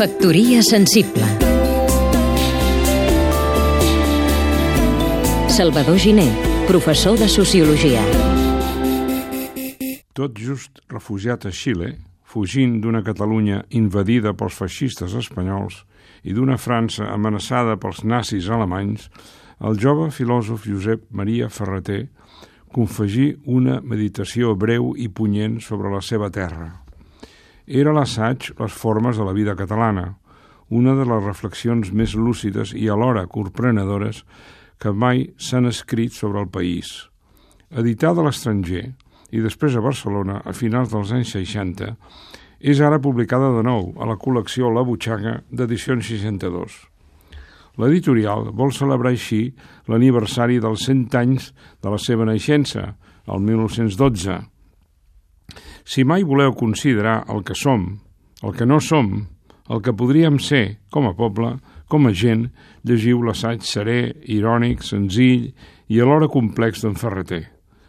Factoria sensible Salvador Giné, professor de Sociologia Tot just refugiat a Xile, fugint d'una Catalunya invadida pels feixistes espanyols i d'una França amenaçada pels nazis alemanys, el jove filòsof Josep Maria Ferreter confegí una meditació breu i punyent sobre la seva terra. Era l'assaig Les formes de la vida catalana, una de les reflexions més lúcides i alhora corprenedores que mai s'han escrit sobre el país. Editada a l'estranger i després a Barcelona a finals dels anys 60, és ara publicada de nou a la col·lecció La Butxaca d'edicions 62. L'editorial vol celebrar així l'aniversari dels 100 anys de la seva naixença, el 1912. Si mai voleu considerar el que som, el que no som, el que podríem ser com a poble, com a gent, llegiu l'assaig serè, irònic, senzill i alhora complex d'en Ferreter,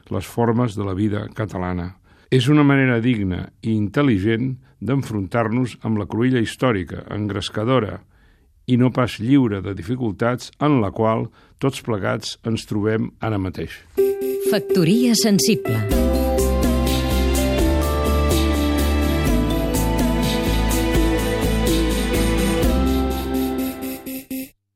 les formes de la vida catalana. És una manera digna i intel·ligent d'enfrontar-nos amb la cruïlla històrica, engrescadora, i no pas lliure de dificultats en la qual tots plegats ens trobem ara mateix. Factoria sensible